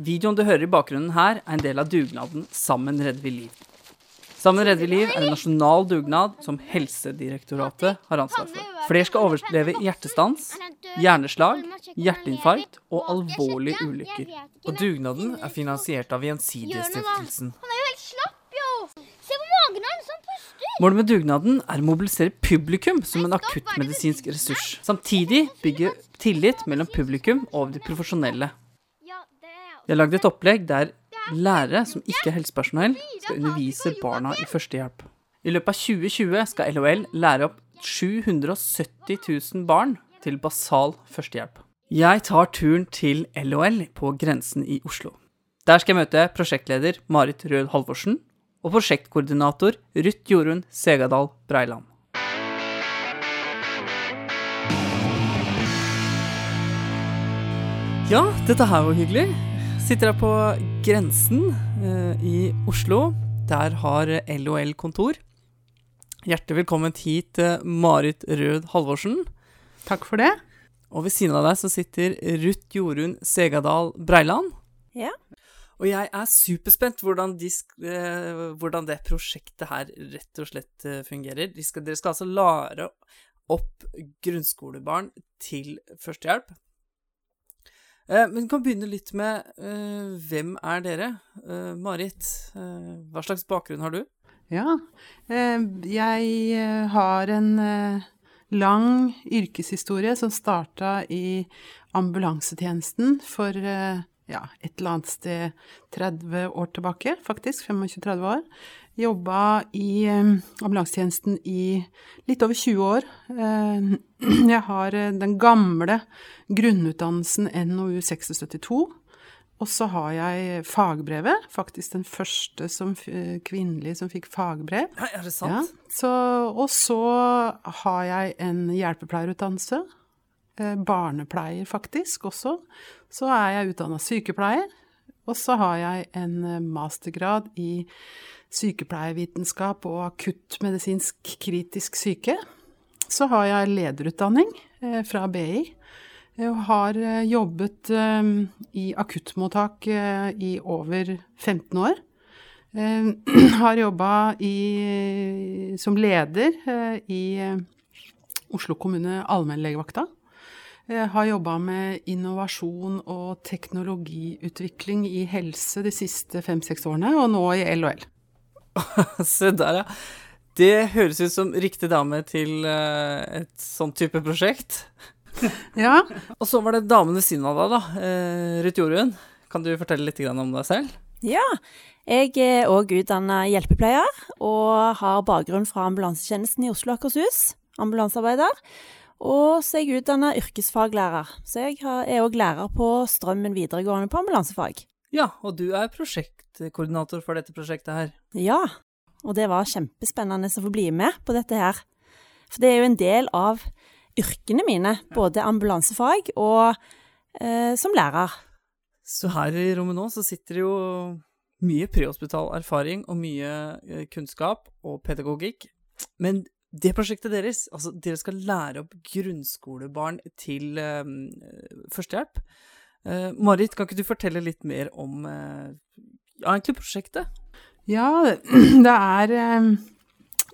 Videoen du hører i bakgrunnen her, er en del av dugnaden Sammen redder vi liv. Sammen redder vi liv er en nasjonal dugnad som Helsedirektoratet har ansvar for. Flere skal overleve hjertestans, hjerneslag, hjerteinfarkt og alvorlige ulykker. Og dugnaden er finansiert av Gjensidigestiftelsen. Målet med dugnaden er å mobilisere publikum som en akuttmedisinsk ressurs. Samtidig bygge tillit mellom publikum og de profesjonelle. Er har lagd et opplegg der lærere som ikke er helsepersonell, skal undervise barna i førstehjelp. I løpet av 2020 skal LHL lære opp 770 000 barn til basal førstehjelp. Jeg tar turen til LHL på grensen i Oslo. Der skal jeg møte prosjektleder Marit Rød Halvorsen og prosjektkoordinator Ruth Jorunn Segadal Breiland. Ja, dette her var hyggelig. Sitter her på grensen eh, i Oslo. Der har LOL kontor. Hjertelig velkommen hit, eh, Marit Rød Halvorsen. Takk for det. Og ved siden av deg så sitter Ruth Jorunn Segadal Breiland. Ja. Og jeg er superspent hvordan, de, eh, hvordan det prosjektet her rett og slett eh, fungerer. De skal, dere skal altså lære opp grunnskolebarn til førstehjelp. Eh, men vi kan begynne litt med uh, hvem er dere? Uh, Marit, uh, hva slags bakgrunn har du? Ja, jeg har en lang yrkeshistorie som starta i ambulansetjenesten for ja, et eller annet sted 30 år tilbake, faktisk. 25-30 år. Jobba i eh, ambulansetjenesten i litt over 20 år. Eh, jeg har eh, den gamle grunnutdannelsen NOU 672. Og så har jeg fagbrevet. Faktisk den første som, kvinnelige som fikk fagbrev. Nei, er det Ja, sant? så, og så har jeg en hjelpepleierutdannelse. Barnepleier, faktisk, også. Så er jeg utdanna sykepleier. Og så har jeg en mastergrad i sykepleiervitenskap og akuttmedisinsk kritisk syke. Så har jeg lederutdanning eh, fra BI. Jeg har eh, jobbet eh, i akuttmottak eh, i over 15 år. Eh, har jobba som leder eh, i eh, Oslo kommune allmennlegevakta. Har jobba med innovasjon og teknologiutvikling i helse de siste fem-seks årene, og nå i LHL. Se der, ja. Det høres ut som riktig dame til eh, et sånn type prosjekt. Ja, Og så var det damen ved siden av deg, da. Eh, Ruth Jorunn, kan du fortelle litt om deg selv? Ja, jeg er òg utdanna hjelpepleier og har bakgrunn fra ambulansetjenesten i Oslo og Akershus. Ambulansearbeider. Og så er jeg utdanna yrkesfaglærer, så jeg er òg lærer på Strømmen videregående på ambulansefag. Ja, og du er prosjektkoordinator for dette prosjektet her. Ja, og det var kjempespennende å få bli med på dette her. For det er jo en del av yrkene mine, både ambulansefag og eh, som lærer. Så her i rommet nå så sitter det jo mye prehospital erfaring og mye eh, kunnskap og pedagogikk. Men det prosjektet deres, altså dere skal lære opp grunnskolebarn til eh, førstehjelp. Eh, Marit, kan ikke du fortelle litt mer om uh, ja, egentlig prosjektet? Ja, det er eh,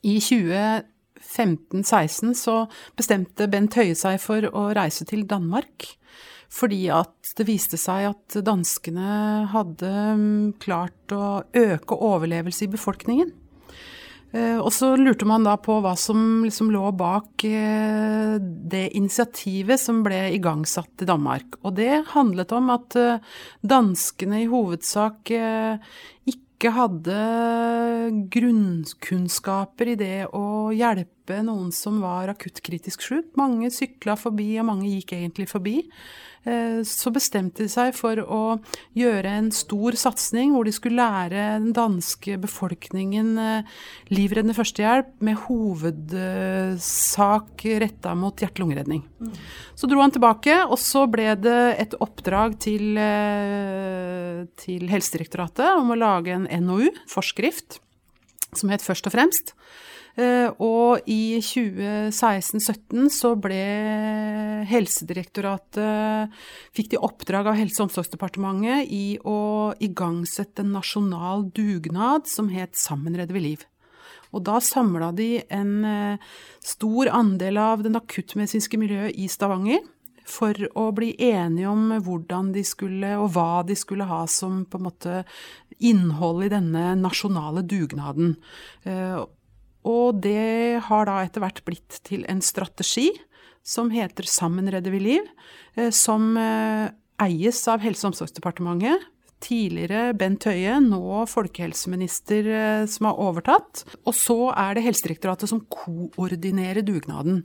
I 2015-16 så bestemte Bent Høie seg for å reise til Danmark. Fordi at det viste seg at danskene hadde mm, klart å øke overlevelse i befolkningen. Eh, Og så lurte man da på hva som liksom lå bak eh, det initiativet som ble igangsatt i Danmark. Og det handlet om at eh, danskene i hovedsak ikke hadde grunnkunnskaper i det å hjelpe noen som var akuttkritisk sjuk. Mange sykla forbi, og mange gikk egentlig forbi. Eh, Så bestemte de seg for å gjøre en stor satsing hvor de skulle lære den danske befolkningen eh, livreddende førstehjelp med hovedsak retta mot hjerte-lungeredning. Så dro han tilbake, og så ble det et oppdrag til, eh, til Helsedirektoratet om å lage en NOU, forskrift, som het Først og fremst. Eh, Og i 2016-17 så ble Helsedirektoratet Fikk de oppdrag av Helse- og omsorgsdepartementet i å igangsette en nasjonal dugnad som het Sammen redder vi liv. Og da samla de en eh, stor andel av den akuttmedisinske miljøet i Stavanger for å bli enige om hvordan de skulle, og hva de skulle ha som på en måte innhold i denne nasjonale dugnaden. Og det har da etter hvert blitt til en strategi som heter Sammen redder vi liv, eh, som eh, eies av Helse- og omsorgsdepartementet. Tidligere Bent Høie, nå folkehelseminister eh, som har overtatt. Og så er det Helsedirektoratet som koordinerer dugnaden.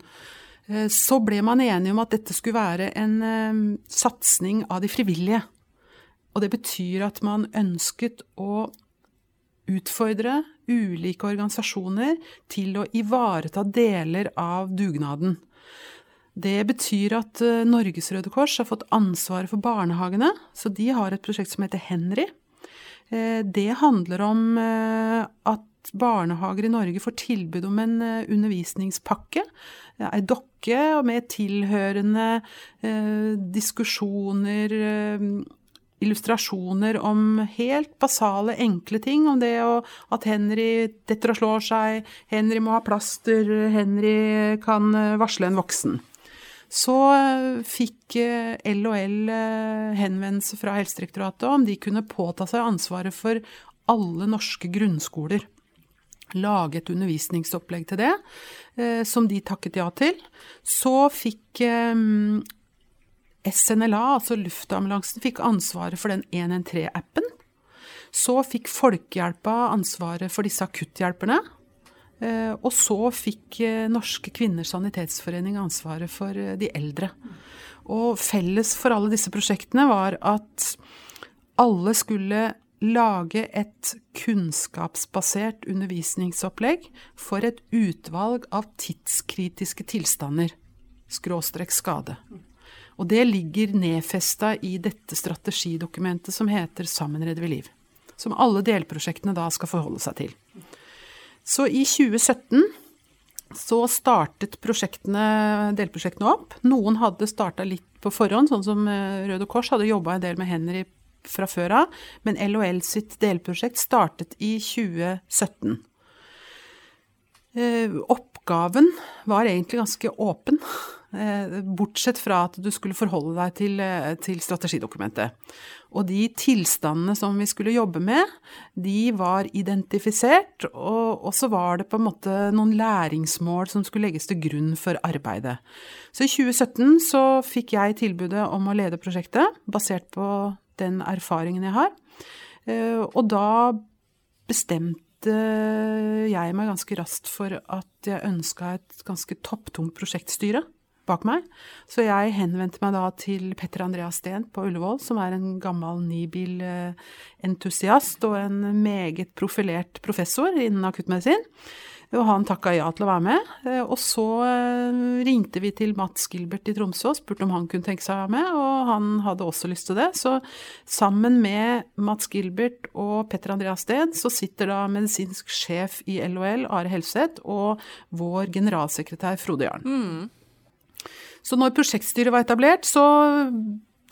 Så ble man enige om at dette skulle være en satsing av de frivillige. Og det betyr at man ønsket å utfordre ulike organisasjoner til å ivareta deler av dugnaden. Det betyr at eh, Norges Røde Kors har fått ansvaret for barnehagene, så de har et prosjekt som heter Henry. Eh, Det handler om eh, at barnehager i Norge får tilbud om en undervisningspakke. Ei dokke med tilhørende diskusjoner, illustrasjoner om helt basale, enkle ting. Om det å, at Henry detter og slår seg, Henry må ha plaster, Henry kan eh, varsle en voksen. Så eh, fikk LHL eh, henvendelse fra Helsedirektoratet om de kunne påta seg ansvaret for alle norske grunnskoler. Lage et undervisningsopplegg til det, som de takket ja til. Så fikk SNLA, altså luftambulansen, fikk ansvaret for den 113-appen. Så fikk Folkehjelpa ansvaret for disse akutthjelperne. Eh, Og så fikk eh, Norske kvinners sanitetsforening ansvaret for eh, de eldre. Og felles for alle disse prosjektene var at alle skulle lage et kunnskapsbasert undervisningsopplegg for et utvalg av tidskritiske tilstander, skråstrek skade. Og det ligger nedfesta i dette strategidokumentet som heter Sammen redder vi liv. Som alle delprosjektene da skal forholde seg til. Så i 2017 så startet prosjektene, delprosjektene opp. Noen hadde starta litt på forhånd, sånn som eh, Røde Kors hadde jobba en del med Henry fra før av. Men LHL sitt delprosjekt startet i 2017. Eh, Oppgaven var egentlig ganske åpen, bortsett fra at du skulle forholde deg til, eh, til strategidokumentet. Og de tilstandene som vi skulle jobbe med, de var identifisert, og, og så var det på en måte noen læringsmål som skulle legges til grunn for arbeidet. Så i 2017 så fikk jeg tilbudet om å lede prosjektet, basert på den erfaringen jeg har. Eh, Og da bestemte jeg meg ganske raskt for at jeg ønska et ganske topptungt prosjektstyre bak meg. Så jeg henvendte meg da til Petter Andreas Steen på Ullevål, som er en gammel nibilentusiast og en meget profilert professor innen akuttmedisin. Og han takka ja til å være med. Og så eh, ringte vi til Mats Gilbert i Tromsø og spurte om han kunne tenke seg å være med, og han hadde også lyst til det. Så sammen med Mats Gilbert og Petter Andreas Steen så sitter da medisinsk sjef i LHL, Are Helseth, og vår generalsekretær Frode Jarn. Så når prosjektstyret var etablert, så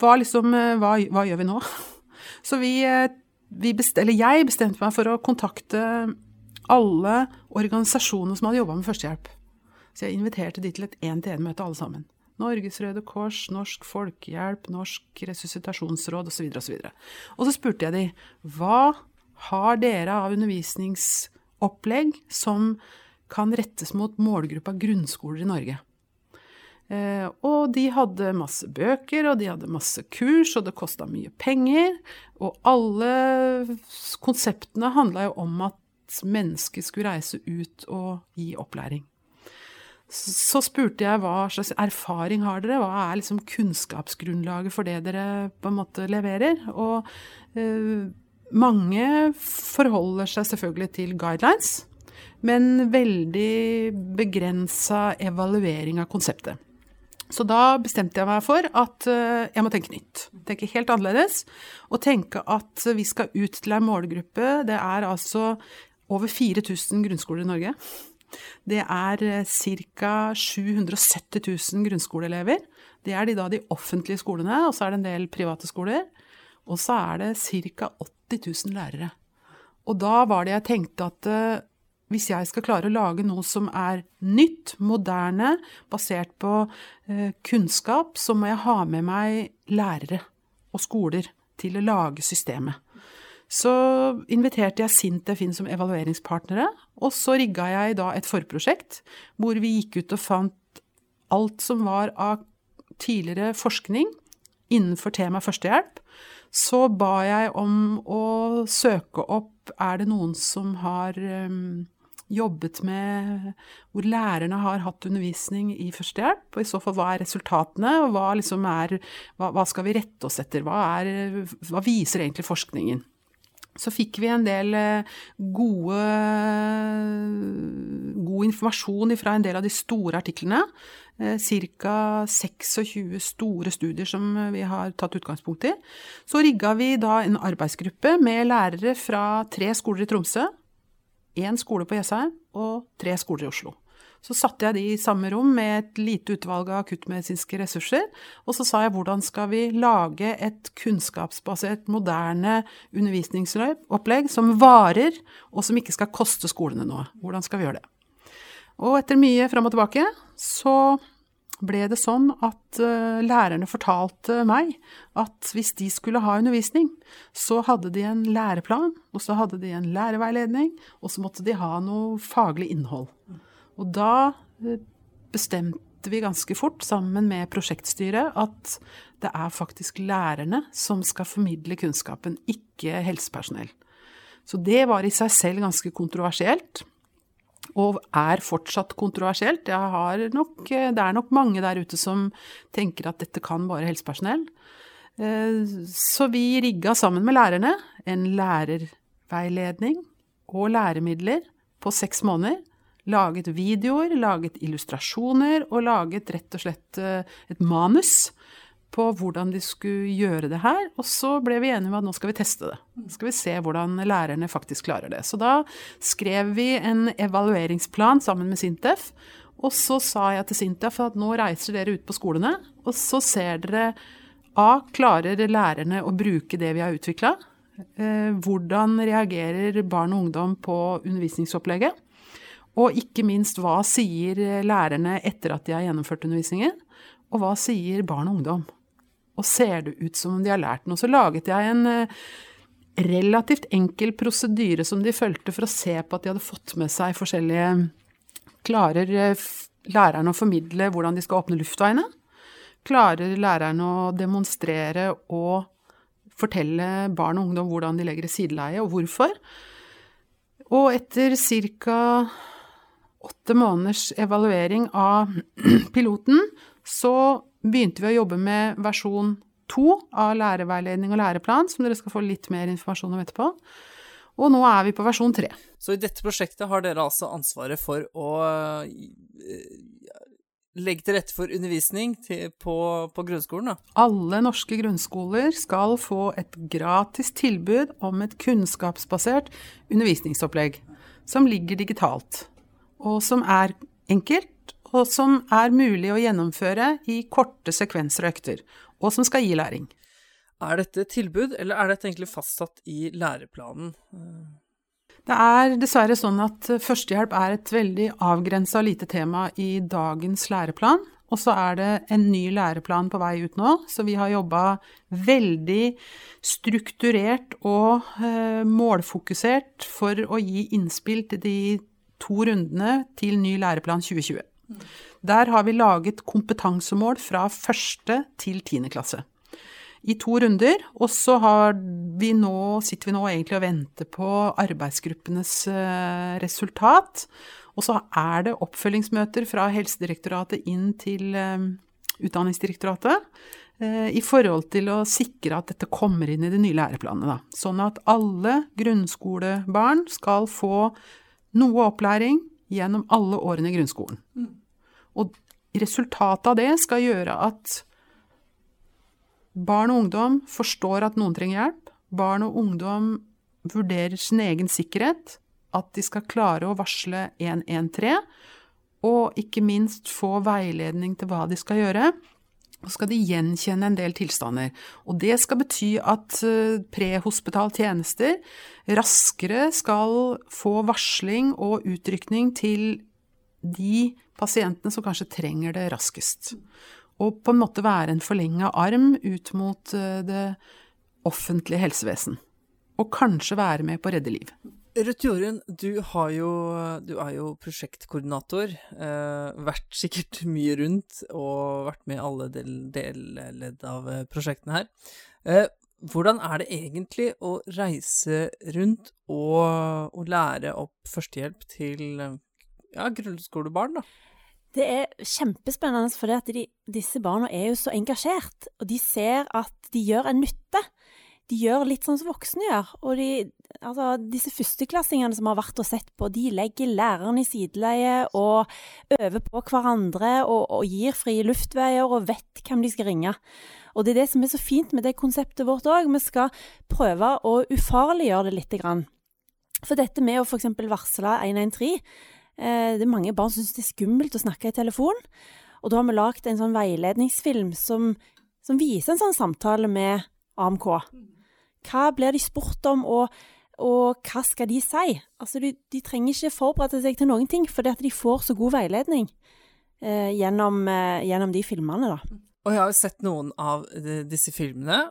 var liksom eh, Hva, hva gjør vi nå? Så vi, eh, vi best, jeg bestemte meg for å kontakte alle organisasjonene som hadde jobba med førstehjelp. Så jeg inviterte de til et én-til-én-møte, alle sammen. Norges Røde Kors, Norsk Folkehjelp, Norsk Resuscitasjonsråd osv. osv. Og så spurte jeg de hva har dere av undervisningsopplegg som kan rettes mot målgruppa grunnskoler i Norge? Eh, og de hadde masse bøker, og de hadde masse kurs, og det kosta mye penger. Og alle konseptene handla jo om at mennesker skulle reise ut og gi opplæring. Så spurte jeg hva slags erfaring har dere, hva er liksom kunnskapsgrunnlaget for det dere på en måte leverer? Og eh, mange forholder seg selvfølgelig til guidelines, men veldig begrensa evaluering av konseptet. Så da bestemte jeg meg for at eh, jeg må tenke nytt. Tenke helt annerledes. Og tenke at vi skal ut til ei målgruppe. Det er altså over 4000 grunnskoler i Norge. Det er ca. 770 000 grunnskoleelever. Det er de, da de offentlige skolene, og så er det en del private skoler. Og så er det ca. 80 000 lærere. Og da var det jeg tenkte at eh, hvis jeg skal klare å lage noe som er nytt, moderne, basert på eh, kunnskap, så må jeg ha med meg lærere og skoler til å lage systemet. Så inviterte jeg Sintef inn som evalueringspartnere, og så rigga jeg da et forprosjekt hvor vi gikk ut og fant alt som var av tidligere forskning innenfor temaet førstehjelp. Så ba jeg om å søke opp er det noen som har um, jobbet med hvor lærerne har hatt undervisning i førstehjelp, og i så fall hva er resultatene, og hva, liksom er, hva, hva skal vi rette oss etter, hva, er, hva viser egentlig forskningen? Så fikk vi en del eh, gode, god informasjon fra en del av de store artiklene. Ca. 26 store studier som vi har tatt utgangspunkt i. Så rigga vi da en arbeidsgruppe med lærere fra tre skoler i Tromsø, én skole på Jessheim og tre skoler i Oslo. Så satte jeg de i samme rom med et lite utvalg av akuttmedisinske ressurser, og så sa jeg hvordan skal vi lage et kunnskapsbasert, moderne undervisningsopplegg som varer, og som ikke skal koste skolene noe. Hvordan skal vi gjøre det? Og etter mye fram og tilbake så ble det sånn at uh, lærerne fortalte meg at hvis de skulle ha undervisning, så hadde de en læreplan, og så hadde de en læreveiledning, og så måtte de ha noe faglig innhold. Og da uh, bestemte vi ganske fort, sammen med prosjektstyret, at det er faktisk lærerne som skal formidle kunnskapen, ikke helsepersonell. Så det var i seg selv ganske kontroversielt og er fortsatt kontroversielt. Nok, det er nok mange der ute som tenker at dette kan bare helsepersonell. Eh, så vi rigga sammen med lærerne en lærerveiledning og læremidler på seks måneder. Laget videoer, laget illustrasjoner og laget rett og slett eh, et manus på hvordan de skulle gjøre det her. Og så ble vi enige om at nå skal vi teste det. Nå skal vi se hvordan lærerne faktisk klarer det. Så da skrev vi en evalueringsplan sammen med Sintef. Og så sa jeg til Sintef at nå reiser dere ut på skolene, og så ser dere A. Klarer lærerne å bruke det vi har utvikla? Eh, hvordan reagerer barn og ungdom på undervisningsopplegget? Og ikke minst, hva sier lærerne etter at de har gjennomført undervisningen? Og hva sier barn og ungdom? Og ser det ut som om de har lært noe? Så laget jeg en eh, relativt enkel prosedyre som de fulgte for å se på at de hadde fått med seg forskjellige Klarer læreren lærerne å formidle hvordan de skal åpne luftveiene? Klarer lærerne å demonstrere og fortelle barn og ungdom hvordan de legger i sideleie, og hvorfor? Og etter ca. åtte måneders evaluering av piloten, så begynte vi å jobbe med versjon to av lærerveiledning og læreplan, som dere skal få litt mer informasjon om etterpå. Og nå er vi på versjon tre. Så i dette prosjektet har dere altså ansvaret for å eh, legge til rette for undervisning til, på, på, grunnskolen, da? Alle norske grunnskoler skal få et gratis tilbud om et kunnskapsbasert undervisningsopplegg som ligger digitalt, og som er enkelt og som er mulig å gjennomføre i korte sekvenser og økter, og som skal gi læring. Er dette tilbud, eller er dette egentlig fastsatt i læreplanen? Det er dessverre sånn at førstehjelp er et veldig avgrensa lite tema i dagens læreplan. Og så er det en ny læreplan på vei ut nå, så vi har jobba veldig strukturert og eh, målfokusert for å gi innspill til de to rundene til ny læreplan 2020. Der har vi laget kompetansemål fra første til tiende klasse. I to runder, og så vi nå, sitter vi nå egentlig og venter på arbeidsgruppenes eh, resultat. Og så er det oppfølgingsmøter fra Helsedirektoratet inn til eh, Utdanningsdirektoratet eh, i forhold til å sikre at dette kommer inn i de nye læreplanene. Sånn at alle grunnskolebarn skal få noe opplæring gjennom alle årene i grunnskolen. Mm. Og resultatet av det skal gjøre at barn og ungdom forstår at noen trenger hjelp. Barn og ungdom vurderer sin egen sikkerhet at de skal klare å varsle 113, og ikke minst få veiledning til hva de skal gjøre. Så skal de gjenkjenne en del tilstander. Og det skal bety at eh, prehospital tjenester raskere skal få varsling og utrykning til de pasientene som kanskje trenger det raskest. Og på en måte være en forlenga arm ut mot eh, det offentlige helsevesen. Og kanskje være med på å redde liv. Ruth Jorunn, du, du er jo prosjektkoordinator. Eh, vært sikkert mye rundt og vært med i alle delledd del av eh, prosjektene her. Eh, hvordan er det egentlig å reise rundt og, og lære opp førstehjelp til ja, grunnskolebarn, da? Det er kjempespennende, for de, disse barna er jo så engasjert, og de ser at de gjør en nytte de gjør litt sånn som voksne gjør. Og de, altså, disse førsteklassingene som har vært og sett på, de legger læreren i sideleie og øver på hverandre og, og gir frie luftveier og vet hvem de skal ringe. Og det er det som er så fint med det konseptet vårt òg. Vi skal prøve å ufarliggjøre det grann. For dette med å f.eks. varsle 113 eh, Det er mange barn som syns det er skummelt å snakke i telefon. Og da har vi lagd en sånn veiledningsfilm som, som viser en sånn samtale med AMK. Hva blir de spurt om, og, og hva skal de si? Altså, de, de, trenger ikke forberede seg til noen ting, fordi at de får så god veiledning eh, gjennom, eh, gjennom, de filmene. Og jeg har jo sett noen av disse filmene.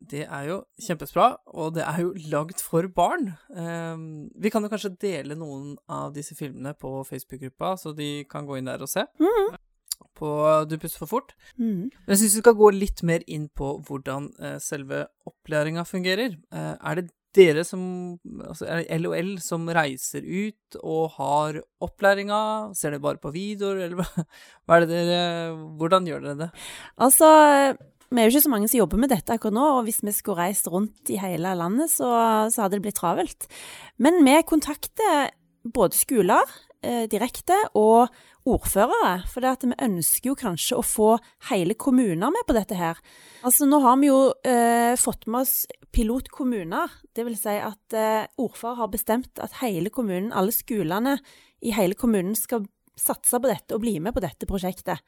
Det er jo kjempebra, og det er jo lagd for barn. Um, vi kan jo kanskje dele noen av disse filmene på Facebook-gruppa, så de kan gå inn der og se. Mm på Du puster for fort. Mm. Jeg syns vi skal gå litt mer inn på hvordan uh, selve opplæringa fungerer. Uh, er det dere som Altså LOL som reiser ut og har opplæringa? Ser dere bare på videoer, eller hva er det dere Hvordan gjør dere det? Altså vi er jo ikke så mange som jobber med dette akkurat nå, og hvis vi skulle reist rundt i hele landet, så, så hadde det blitt travelt. Men vi kontakter både skoler eh, direkte og ordførere. For vi ønsker jo kanskje å få hele kommuner med på dette her. Altså Nå har vi jo eh, fått med oss pilotkommuner. Vil si at eh, ordfører har bestemt at hele kommunen, alle skolene i hele kommunen skal satse på dette og bli med på dette prosjektet.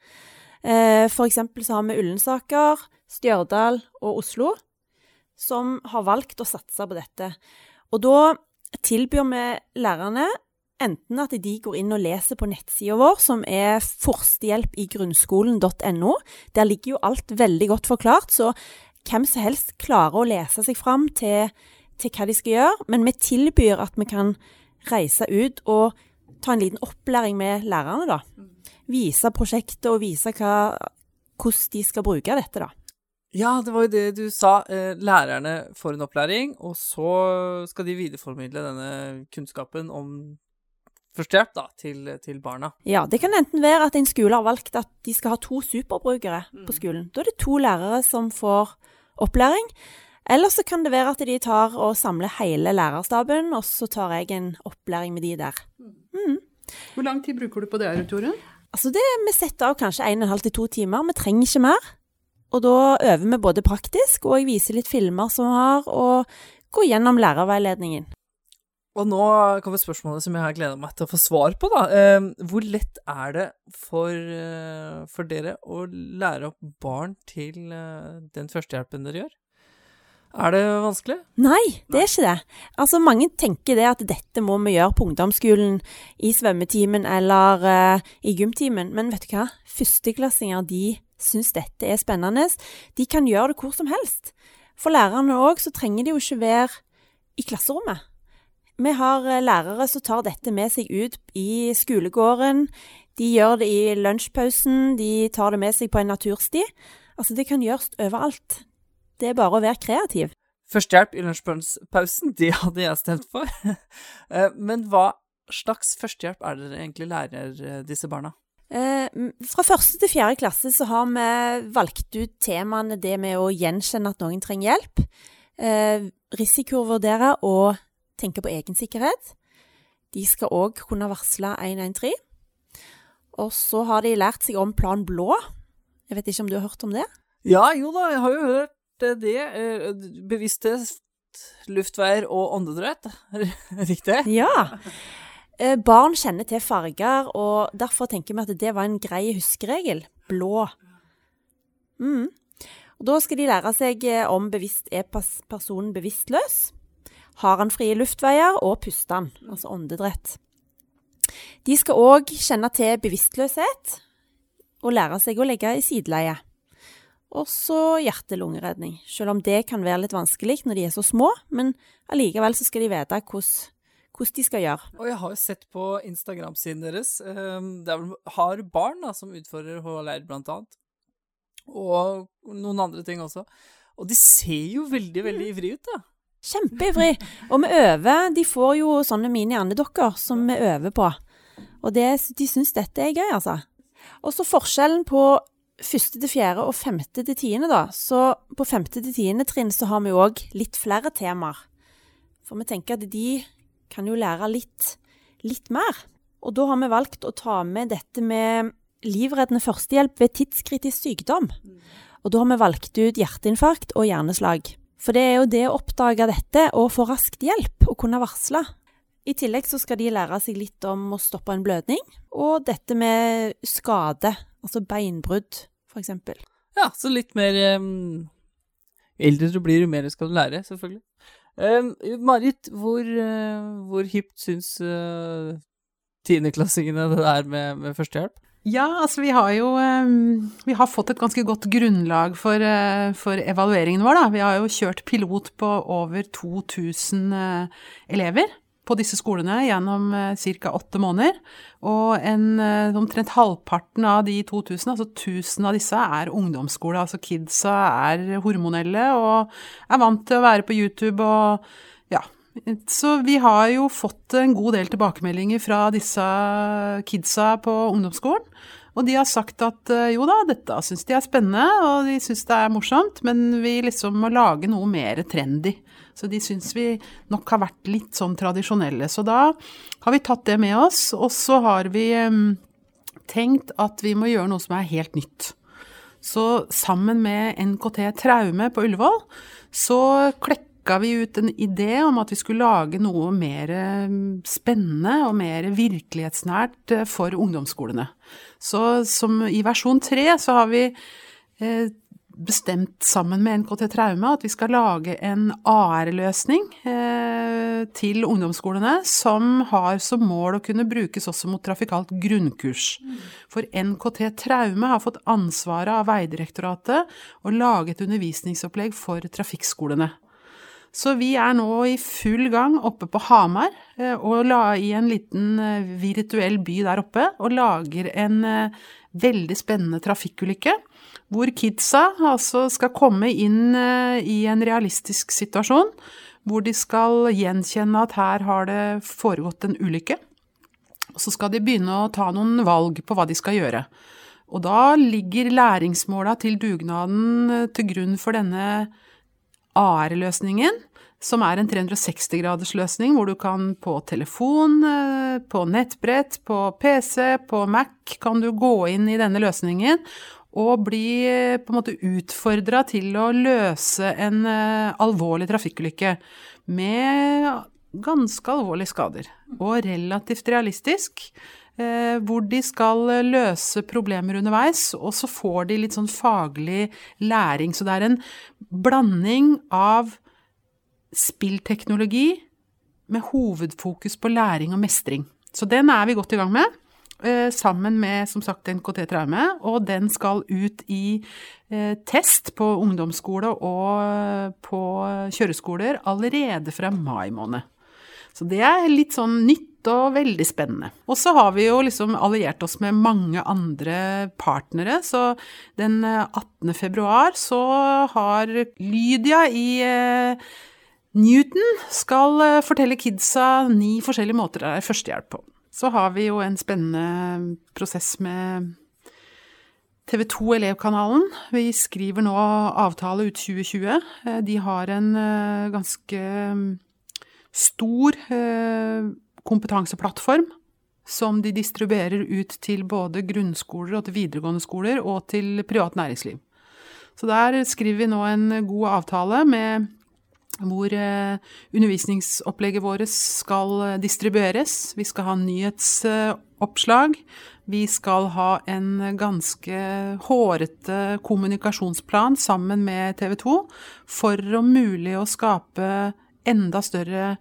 Eh, for eksempel så har vi Ullensaker, Stjørdal og Oslo som har valgt å satse på dette. Og da tilbyr vi lærerne enten at de går inn og leser på nettsida vår, som er førstehjelpigrunnskolen.no. Der ligger jo alt veldig godt forklart, så hvem som helst klarer å lese seg fram til, til hva de skal gjøre. Men vi tilbyr at vi kan reise ut og ta en liten opplæring med lærerne, da. Vise prosjektet og vise hva, hvordan de skal bruke dette, da. Ja, det var jo det du sa. Eh, lærerne får en opplæring, og så skal de videreformidle denne kunnskapen om førstehjelp da, til, til, barna. Ja, det kan enten være at en skole har valgt at de skal ha to superbrukere mm. på skolen. Da er det to lærere som får opplæring. Eller så kan det være at de tar og samler hele lærerstaben, og så tar jeg en opplæring med de der. Mm. Hvor lang tid bruker du på det, Torunn? Altså det, Vi setter av kanskje 1 12 til to timer. Vi trenger ikke mer. Og da øver vi både praktisk, og jeg viser litt filmer som vi har, og går gjennom lærerveiledningen. Og nå kommer spørsmålet som jeg har gleda meg til å få svar på, da. Eh, hvor lett er det for, eh, for, dere å lære opp barn til eh, den førstehjelpen dere gjør? Er det vanskelig? Nei, det er ikke det. Altså, mange tenker det at dette må vi gjøre på ungdomsskolen, i svømmetimen eller uh, i gymtimen. Men vet du hva? Førsteklassinger de syns dette er spennende. De kan gjøre det hvor som helst. For lærerne òg så trenger de jo ikke være i klasserommet. Vi har eh, lærere som tar dette med seg ut i skolegården. De gjør det i lunsjpausen, de tar det med seg på en natursti. Altså, det kan gjøres overalt. Det er bare å være kreativ. Førstehjelp i lunsjpausen, det hadde jeg stemt for. Eh, men hva slags førstehjelp er det dere egentlig lærer eh, disse barna? Eh, fra første til fjerde klasse så har vi valgt ut temaene det med å gjenkjenne at noen trenger hjelp, risikovurdere og tenke på egen sikkerhet. De skal òg kunne varsle 113. Og så har de lært seg om Plan blå. Jeg vet ikke om du har hørt om det? Ja, jo da, jeg har jo hørt det. Eh, bevisste luftveier og åndedrett. Riktig? Ja. Eh, Barn kjenner til farger, og derfor tenker vi at det var en grei huskeregel. Blå. Mm. Og da skal de lære seg eh, om bevisst er personen bevisstløs. Har han frie luftveier, og puster han, altså åndedrett. De skal òg kjenne til bevisstløshet, og lære seg å legge i sideleie. Og så hjerte-lungeredning, selv om det kan være litt vanskelig når de er så små, men allikevel så skal de vite hvordan hvordan de skal gjøre. Og jeg har jo sett på Instagram-siden deres. ehm, Det har barn da, som utfordrer HLR, blant annet. Og noen andre ting også. Og de ser jo veldig, veldig ivrige ut, da. Kjempeivrig. Og vi øver. De får jo sånne mini-andedokker som vi øver på. Og det, de syns dette er gøy, altså. Og så forskjellen på første til fjerde og femte til tiende, da. Så på femte til tiende trinn så har vi òg litt flere temaer. For vi tenker at de kan jo lære litt, litt mer. Og da har vi valgt å ta med dette med livreddende førstehjelp ved tidskritisk sykdom. Og da har vi valgt ut hjerteinfarkt og hjerneslag. For det er jo det å oppdage dette og få raskt hjelp og kunne varsle. I tillegg så skal de lære seg litt om å stoppe en blødning, og dette med skade, altså beinbrudd, for eksempel. Ja, så litt mer um, Eldre du blir, jo mer skal du lære, selvfølgelig. Um, Marit, hvor, uh, hvor hypt syns uh, tiendeklassingene det er med, med førstehjelp? Ja, altså vi har jo eh, Vi har fått et ganske godt grunnlag for, eh, for evalueringen vår, da. Vi har jo kjørt pilot på over 2000 eh, elever på disse skolene gjennom ca. åtte måneder. Og en, omtrent halvparten av de 2000, altså 1000 av disse, er ungdomsskole. Altså kidsa er hormonelle og er vant til å være på YouTube og ja, så vi har jo fått en god del tilbakemeldinger fra disse kidsa på ungdomsskolen. Og de har sagt at eh, jo da, dette syns de er spennende, og de syns det er morsomt, men vi liksom må lage noe mer trendy. Så de syns vi nok har vært litt sånn tradisjonelle. Så da har vi tatt det med oss, og så har vi tenkt at vi må gjøre noe som er helt nytt. Så sammen med NKT Traume på Ullevål, så klekka vi ut en idé om at vi skulle lage noe mer spennende og mer virkelighetsnært eh, for ungdomsskolene. Så i versjon tre så har vi eh, bestemt sammen med NKT Traume at vi skal lage en AR-løsning eh, til ungdomsskolene som har som mål å kunne brukes også mot trafikalt grunnkurs. For NKT Traume har fått ansvaret av Vegdirektoratet å lage et undervisningsopplegg for trafikkskolene. Så vi er nå i full gang oppe på Hamar, eh, og la i en liten eh, virtuell by der oppe, og lager en veldig spennende trafikkulykke. Hvor kidsa altså skal komme inn i en realistisk situasjon, hvor de skal gjenkjenne at her har det foregått en ulykke. Så skal de begynne å ta noen valg på hva de skal gjøre. Og da ligger læringsmåla til dugnaden til grunn for denne AR-løsningen, som er en 360-graders-løsning hvor du kan på telefon, eh, på nettbrett, på PC, på Mac kan du gå inn i denne løsningen og bli eh, på en måte utfordra til å løse en eh, alvorlig trafikkulykke med ganske alvorlige skader, og relativt realistisk. Hvor de skal løse problemer underveis, og så får de litt sånn faglig læring. Så det er en blanding av spillteknologi med hovedfokus på læring og mestring. Så den er vi godt i gang med, eh, sammen med som sagt NKT Traume. Og den skal ut i eh, test på ungdomsskole og på kjøreskoler allerede fra mai måned. Så det er litt sånn nytt og veldig spennende. Og så har vi jo liksom alliert oss med mange andre partnere, så den 18. februar så har Lydia i eh, Newton skal eh, fortelle kidsa ni forskjellige måter det er førstehjelp på. Så har vi jo en spennende prosess med TV 2 Elevkanalen. Vi skriver nå avtale ut 2020. Eh, de har en eh, ganske stor kompetanseplattform som de distribuerer ut til både grunnskoler og til videregående skoler og til privat næringsliv. Så der skriver vi nå en god avtale med hvor eh, undervisningsopplegget vårt skal eh, distribueres. Vi skal ha nyhetsoppslag. Vi skal ha en ganske hårete kommunikasjonsplan sammen med TV 2 for om mulig å skape enda større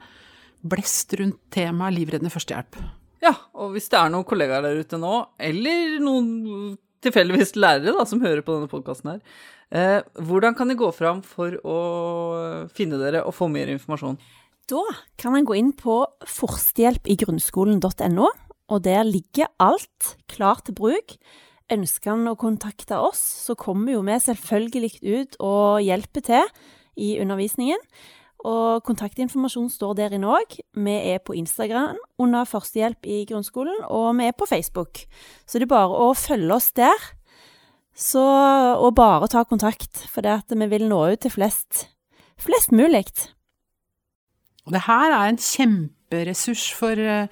blest rundt temaet livreddende førstehjelp. Ja, og hvis det er noen kollegaer der ute nå, eller noen tilfeldigvis lærere da, som hører på denne podkasten her, eh, hvordan kan de gå fram for å finne dere og få mer informasjon? Da kan en gå inn på forstehjelpigrunnskolen.no, og der ligger alt klart til bruk. Ønsker han å kontakte oss, så kommer jo vi selvfølgelig ut og hjelper til i undervisningen. Og kontaktinformasjon står der inne òg. Vi er på Instagram under Førstehjelp i grunnskolen, og vi er på Facebook. Så det er bare å følge oss der. Så, og bare ta kontakt, for det at vi vil nå ut til flest, flest mulig. Det her er en kjemperessurs for eh,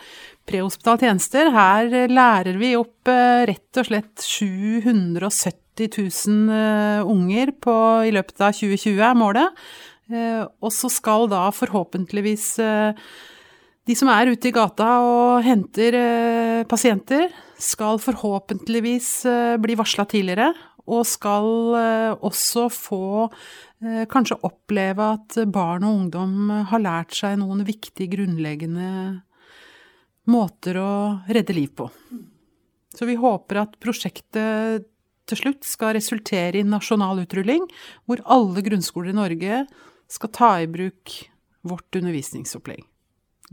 prehospitale tjenester. Her eh, lærer vi opp eh, rett og slett 770 000 eh, unger på, i løpet av 2020, er målet. Og så skal da forhåpentligvis de som er ute i gata og henter pasienter, skal forhåpentligvis eh, bli varsla tidligere, og skal eh, også få eh, kanskje oppleve at barn og ungdom har lært seg noen viktige, grunnleggende måter å redde liv på. Så vi håper at prosjektet til slutt skal resultere i nasjonal utrulling, hvor alle grunnskoler i Norge skal ta i bruk vårt undervisningsopplegg.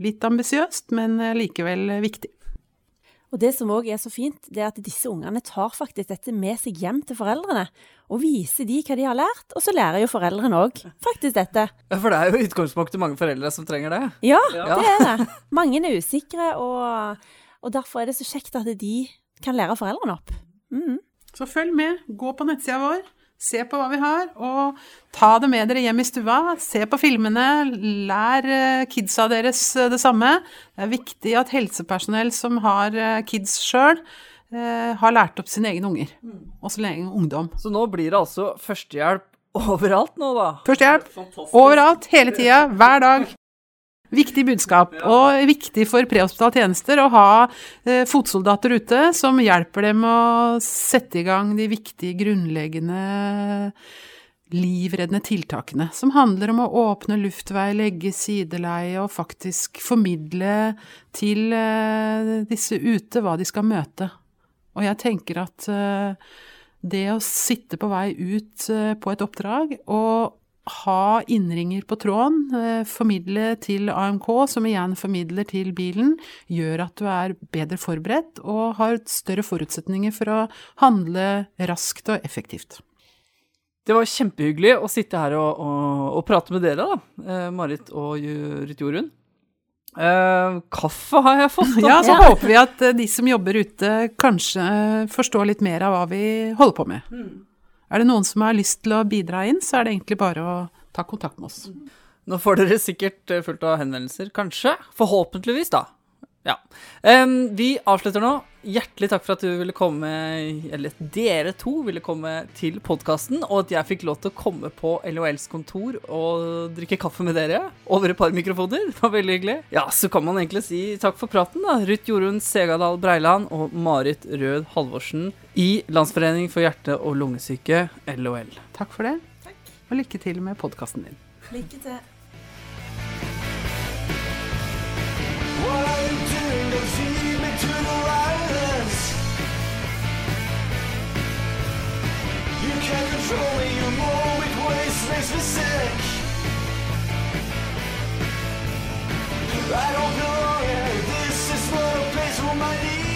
Litt ambisiøst, men likevel viktig. Og det som òg er så fint, det er at disse ungene tar faktisk dette med seg hjem til foreldrene. Og viser de hva de har lært, og så lærer jo foreldrene òg faktisk dette. Ja, For det er jo utgangspunktet mange foreldre som trenger det. Ja, Ja. det er det. Mange er usikre, og, og derfor er det så kjekt at de kan lære foreldrene opp. Mm. Så følg med, gå på nettsida vår, se på hva vi har, og ta det med dere hjem i stua. Se på filmene, lær eh, kidsa deres eh, det samme. Det er viktig at helsepersonell som har eh, kids sjøl, har lært opp sine egne unger. Og sin egen ungdom. Så nå blir det altså førstehjelp overalt nå, da. Førstehjelp overalt, hele tida, hver dag. Viktig budskap, og viktig for prehospitale tjenester å ha eh, fotsoldater ute som hjelper dem å sette i gang de viktige, grunnleggende livreddende tiltakene, som handler om å åpne luftvei, legge sideleie og faktisk formidle til eh, disse ute hva de skal møte. Og jeg tenker at eh, det å sitte på vei ut på et oppdrag og ha innringer på tråden, eh, formidle til AMK, som igjen formidler til bilen, gjør at du er bedre forberedt og har større forutsetninger for å handle raskt og effektivt. Det var kjempehyggelig å sitte her og, og, og prate med dere, da. Eh, Marit og Ruth Jorunn. Uh, kaffe har jeg fått. Da. Ja, så håper vi at de som jobber ute, kanskje forstår litt mer av hva vi holder på med. Er det noen som har lyst til å bidra inn, så er det egentlig bare å ta kontakt med oss. Nå får dere sikkert eh, fullt av henvendelser, kanskje. Forhåpentligvis, da. Ja. Um, vi avslutter nå. Hjertelig takk for at du ville komme, eller dere to ville komme til podkasten, og at jeg fikk lov til å komme på LHLs kontor og drikke kaffe med dere over et par mikrofoner. Det var veldig hyggelig. Ja, så kan man egentlig si takk for praten, da. Ruth Jorunn Segadal Breiland og Marit Rød Halvorsen i Landsforening for hjerte- og lungesyke, LHL. Takk for det, takk. og lykke til med podkasten din. Lykke til. I don't belong here, this is not a place for my needs.